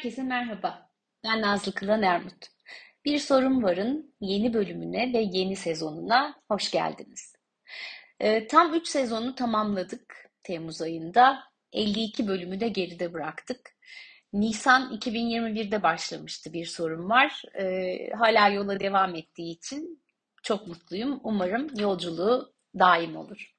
Herkese merhaba. Ben Nazlı Kılan Ermut. Bir Sorun Var'ın yeni bölümüne ve yeni sezonuna hoş geldiniz. Ee, tam 3 sezonu tamamladık Temmuz ayında. 52 bölümü de geride bıraktık. Nisan 2021'de başlamıştı Bir Sorun Var. Ee, hala yola devam ettiği için çok mutluyum. Umarım yolculuğu daim olur.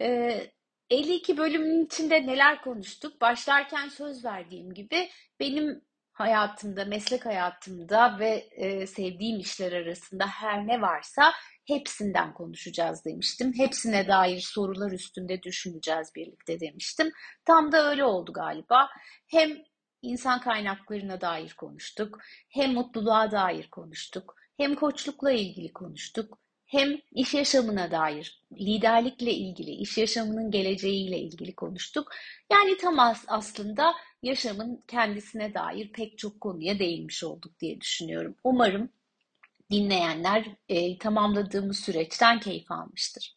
Ee, 52 bölümün içinde neler konuştuk? Başlarken söz verdiğim gibi benim hayatımda, meslek hayatımda ve e, sevdiğim işler arasında her ne varsa hepsinden konuşacağız demiştim. Hepsine dair sorular üstünde düşüneceğiz birlikte demiştim. Tam da öyle oldu galiba. Hem insan kaynaklarına dair konuştuk, hem mutluluğa dair konuştuk, hem koçlukla ilgili konuştuk, hem iş yaşamına dair, liderlikle ilgili, iş yaşamının geleceğiyle ilgili konuştuk. Yani tam aslında yaşamın kendisine dair pek çok konuya değinmiş olduk diye düşünüyorum. Umarım dinleyenler e, tamamladığımız süreçten keyif almıştır.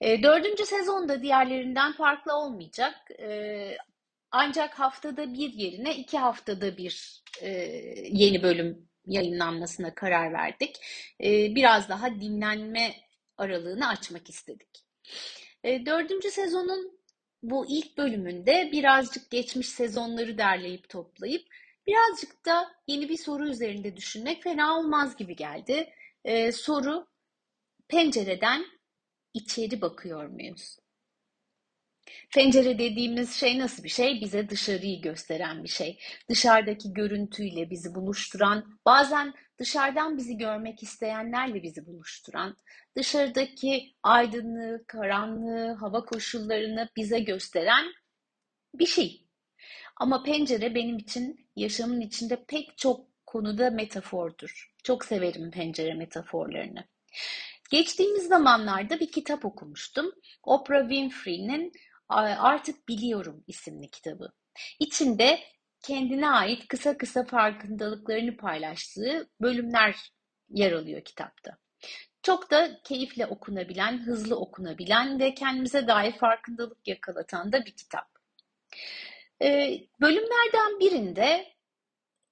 E, dördüncü sezonda diğerlerinden farklı olmayacak. E, ancak haftada bir yerine iki haftada bir e, yeni bölüm yayınlanmasına karar verdik. Biraz daha dinlenme aralığını açmak istedik. Dördüncü sezonun bu ilk bölümünde birazcık geçmiş sezonları derleyip toplayıp birazcık da yeni bir soru üzerinde düşünmek fena olmaz gibi geldi. Soru pencereden içeri bakıyor muyuz? Pencere dediğimiz şey nasıl bir şey? Bize dışarıyı gösteren bir şey. Dışarıdaki görüntüyle bizi buluşturan, bazen dışarıdan bizi görmek isteyenlerle bizi buluşturan, dışarıdaki aydınlığı, karanlığı, hava koşullarını bize gösteren bir şey. Ama pencere benim için yaşamın içinde pek çok konuda metafordur. Çok severim pencere metaforlarını. Geçtiğimiz zamanlarda bir kitap okumuştum. Oprah Winfrey'nin Artık Biliyorum isimli kitabı. İçinde kendine ait kısa kısa farkındalıklarını paylaştığı bölümler yer alıyor kitapta. Çok da keyifle okunabilen, hızlı okunabilen ve kendimize dair farkındalık yakalatan da bir kitap. Ee, bölümlerden birinde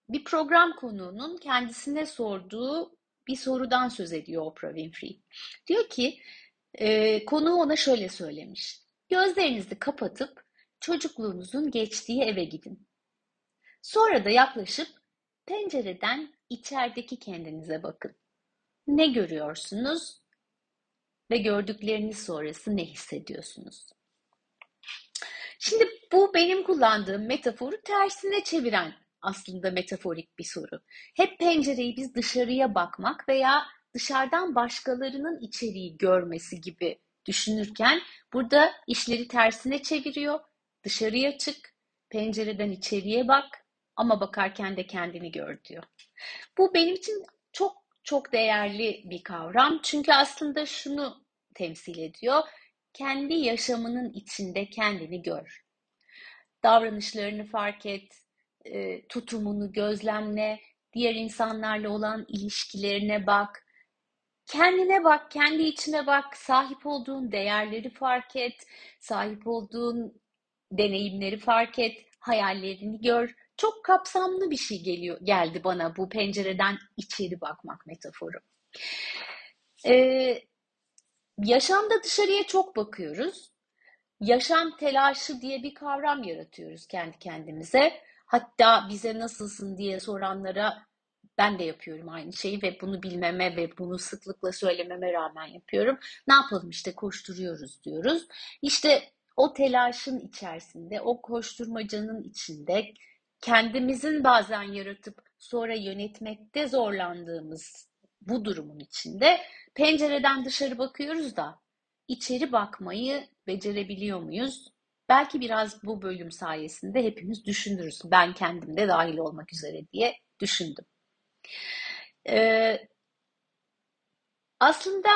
bir program konuğunun kendisine sorduğu bir sorudan söz ediyor Oprah Winfrey. Diyor ki, e, konuğu ona şöyle söylemiş. Gözlerinizi kapatıp çocukluğunuzun geçtiği eve gidin. Sonra da yaklaşıp pencereden içerideki kendinize bakın. Ne görüyorsunuz ve gördükleriniz sonrası ne hissediyorsunuz? Şimdi bu benim kullandığım metaforu tersine çeviren aslında metaforik bir soru. Hep pencereyi biz dışarıya bakmak veya dışarıdan başkalarının içeriği görmesi gibi düşünürken burada işleri tersine çeviriyor. Dışarıya çık, pencereden içeriye bak ama bakarken de kendini gör diyor. Bu benim için çok çok değerli bir kavram. Çünkü aslında şunu temsil ediyor. Kendi yaşamının içinde kendini gör. Davranışlarını fark et, e, tutumunu gözlemle, diğer insanlarla olan ilişkilerine bak, Kendine bak, kendi içine bak, sahip olduğun değerleri fark et, sahip olduğun deneyimleri fark et, hayallerini gör. Çok kapsamlı bir şey geliyor geldi bana bu pencereden içeri bakmak metaforu. Ee, yaşamda dışarıya çok bakıyoruz. Yaşam telaşı diye bir kavram yaratıyoruz kendi kendimize. Hatta bize nasılsın diye soranlara ben de yapıyorum aynı şeyi ve bunu bilmeme ve bunu sıklıkla söylememe rağmen yapıyorum. Ne yapalım işte koşturuyoruz diyoruz. İşte o telaşın içerisinde, o koşturmacanın içinde kendimizin bazen yaratıp sonra yönetmekte zorlandığımız bu durumun içinde pencereden dışarı bakıyoruz da içeri bakmayı becerebiliyor muyuz? Belki biraz bu bölüm sayesinde hepimiz düşünürüz. Ben kendim de dahil olmak üzere diye düşündüm. Ee, aslında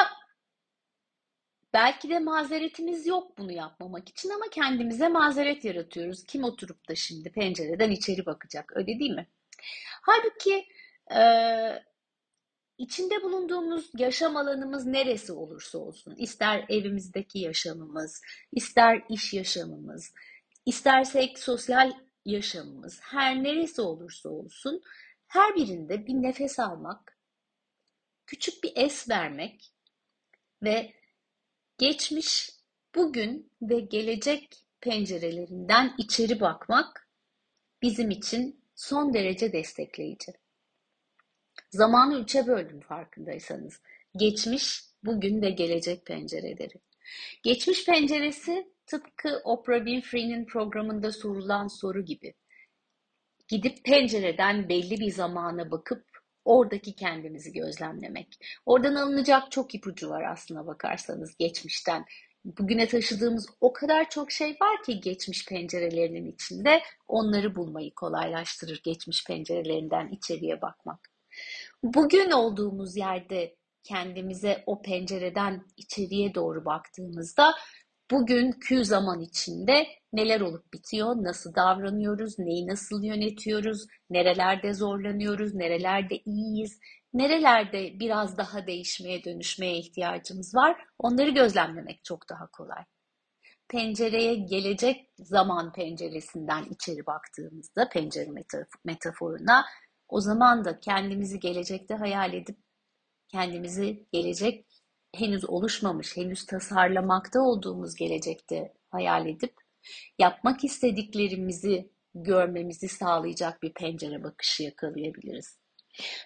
belki de mazeretimiz yok bunu yapmamak için ama kendimize mazeret yaratıyoruz. Kim oturup da şimdi pencereden içeri bakacak öyle değil mi? Halbuki e, içinde bulunduğumuz yaşam alanımız neresi olursa olsun, ister evimizdeki yaşamımız, ister iş yaşamımız, istersek sosyal yaşamımız her neresi olursa olsun her birinde bir nefes almak, küçük bir es vermek ve geçmiş, bugün ve gelecek pencerelerinden içeri bakmak bizim için son derece destekleyici. Zamanı üçe böldüm farkındaysanız. Geçmiş, bugün ve gelecek pencereleri. Geçmiş penceresi tıpkı Oprah Winfrey'nin programında sorulan soru gibi. Gidip pencereden belli bir zamana bakıp oradaki kendimizi gözlemlemek. Oradan alınacak çok ipucu var aslına bakarsanız geçmişten. Bugüne taşıdığımız o kadar çok şey var ki geçmiş pencerelerinin içinde onları bulmayı kolaylaştırır geçmiş pencerelerinden içeriye bakmak. Bugün olduğumuz yerde kendimize o pencereden içeriye doğru baktığımızda bugünkü zaman içinde neler olup bitiyor, nasıl davranıyoruz, neyi nasıl yönetiyoruz, nerelerde zorlanıyoruz, nerelerde iyiyiz, nerelerde biraz daha değişmeye, dönüşmeye ihtiyacımız var, onları gözlemlemek çok daha kolay. Pencereye gelecek zaman penceresinden içeri baktığımızda, pencere metaforuna, o zaman da kendimizi gelecekte hayal edip kendimizi gelecek henüz oluşmamış, henüz tasarlamakta olduğumuz gelecekte hayal edip yapmak istediklerimizi görmemizi sağlayacak bir pencere bakışı yakalayabiliriz.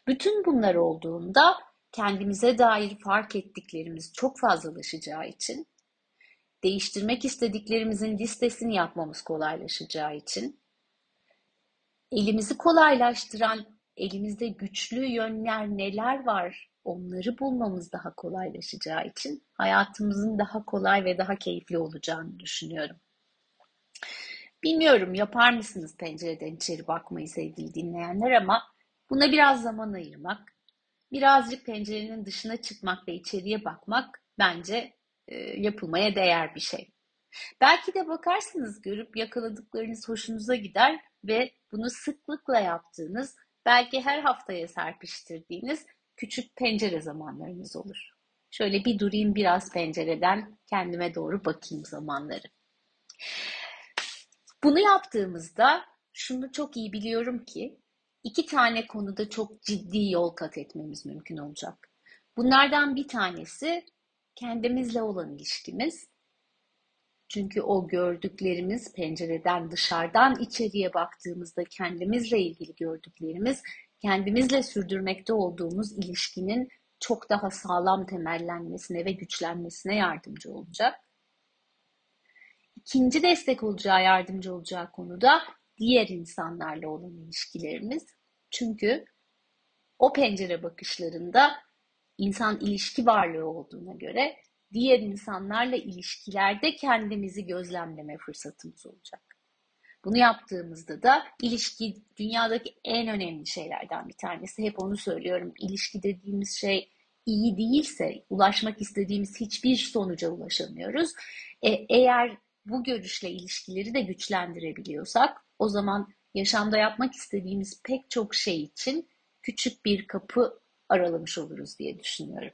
Bütün bunlar olduğunda kendimize dair fark ettiklerimiz çok fazlalaşacağı için, değiştirmek istediklerimizin listesini yapmamız kolaylaşacağı için, elimizi kolaylaştıran, elimizde güçlü yönler neler var onları bulmamız daha kolaylaşacağı için hayatımızın daha kolay ve daha keyifli olacağını düşünüyorum. Bilmiyorum yapar mısınız pencereden içeri bakmayı sevgili dinleyenler ama buna biraz zaman ayırmak, birazcık pencerenin dışına çıkmak ve içeriye bakmak bence e, yapılmaya değer bir şey. Belki de bakarsınız görüp yakaladıklarınız hoşunuza gider ve bunu sıklıkla yaptığınız, belki her haftaya serpiştirdiğiniz küçük pencere zamanlarınız olur. Şöyle bir durayım biraz pencereden kendime doğru bakayım zamanları. Bunu yaptığımızda şunu çok iyi biliyorum ki iki tane konuda çok ciddi yol kat etmemiz mümkün olacak. Bunlardan bir tanesi kendimizle olan ilişkimiz. Çünkü o gördüklerimiz pencereden dışarıdan içeriye baktığımızda kendimizle ilgili gördüklerimiz kendimizle sürdürmekte olduğumuz ilişkinin çok daha sağlam temellenmesine ve güçlenmesine yardımcı olacak. İkinci destek olacağı, yardımcı olacağı konuda diğer insanlarla olan ilişkilerimiz. Çünkü o pencere bakışlarında insan ilişki varlığı olduğuna göre diğer insanlarla ilişkilerde kendimizi gözlemleme fırsatımız olacak. Bunu yaptığımızda da ilişki dünyadaki en önemli şeylerden bir tanesi. Hep onu söylüyorum. İlişki dediğimiz şey iyi değilse ulaşmak istediğimiz hiçbir sonuca ulaşamıyoruz. E, eğer bu görüşle ilişkileri de güçlendirebiliyorsak o zaman yaşamda yapmak istediğimiz pek çok şey için küçük bir kapı aralamış oluruz diye düşünüyorum.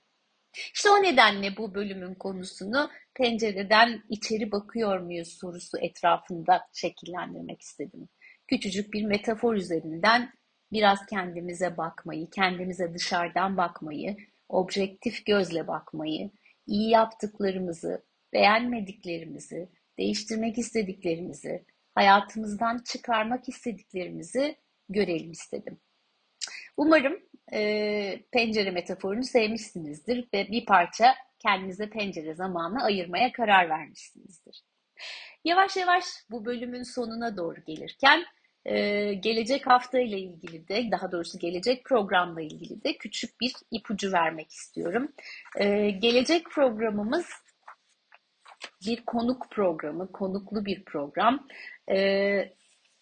İşte o nedenle bu bölümün konusunu pencereden içeri bakıyor muyuz sorusu etrafında şekillendirmek istedim. Küçücük bir metafor üzerinden biraz kendimize bakmayı, kendimize dışarıdan bakmayı, objektif gözle bakmayı, iyi yaptıklarımızı, beğenmediklerimizi, değiştirmek istediklerimizi, hayatımızdan çıkarmak istediklerimizi görelim istedim. Umarım e, pencere metaforunu sevmişsinizdir ve bir parça kendinize pencere zamanı ayırmaya karar vermişsinizdir. Yavaş yavaş bu bölümün sonuna doğru gelirken e, gelecek hafta ile ilgili de daha doğrusu gelecek programla ilgili de küçük bir ipucu vermek istiyorum. E, gelecek programımız bir konuk programı, konuklu bir program. E,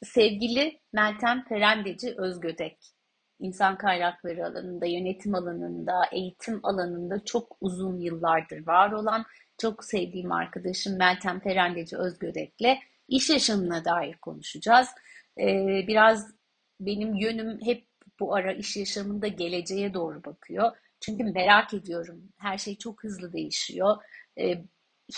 sevgili Meltem Ferendeci Özgödek insan kaynakları alanında, yönetim alanında, eğitim alanında çok uzun yıllardır var olan çok sevdiğim arkadaşım Meltem Perendeci Özgörek'le iş yaşamına dair konuşacağız. Ee, biraz benim yönüm hep bu ara iş yaşamında geleceğe doğru bakıyor. Çünkü merak ediyorum. Her şey çok hızlı değişiyor. Ee,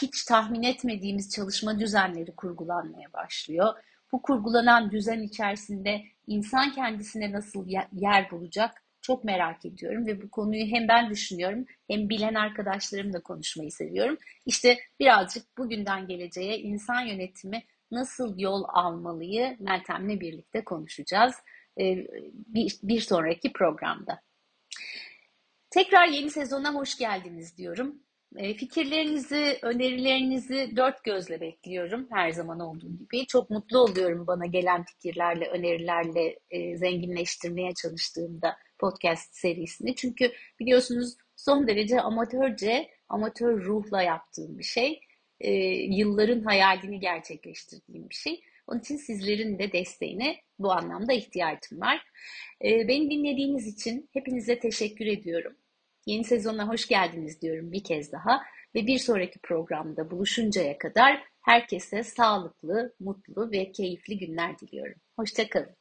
hiç tahmin etmediğimiz çalışma düzenleri kurgulanmaya başlıyor. Bu kurgulanan düzen içerisinde insan kendisine nasıl yer bulacak çok merak ediyorum ve bu konuyu hem ben düşünüyorum hem bilen arkadaşlarımla konuşmayı seviyorum. İşte birazcık bugünden geleceğe insan yönetimi nasıl yol almalıyı Meltem'le birlikte konuşacağız bir, bir sonraki programda. Tekrar yeni sezona hoş geldiniz diyorum. Ee, fikirlerinizi, önerilerinizi dört gözle bekliyorum her zaman olduğu gibi. Çok mutlu oluyorum bana gelen fikirlerle, önerilerle e, zenginleştirmeye çalıştığımda podcast serisini. Çünkü biliyorsunuz son derece amatörce, amatör ruhla yaptığım bir şey. E, yılların hayalini gerçekleştirdiğim bir şey. Onun için sizlerin de desteğine bu anlamda ihtiyacım var. E, beni dinlediğiniz için hepinize teşekkür ediyorum. Yeni sezona hoş geldiniz diyorum bir kez daha ve bir sonraki programda buluşuncaya kadar herkese sağlıklı, mutlu ve keyifli günler diliyorum. Hoşçakalın.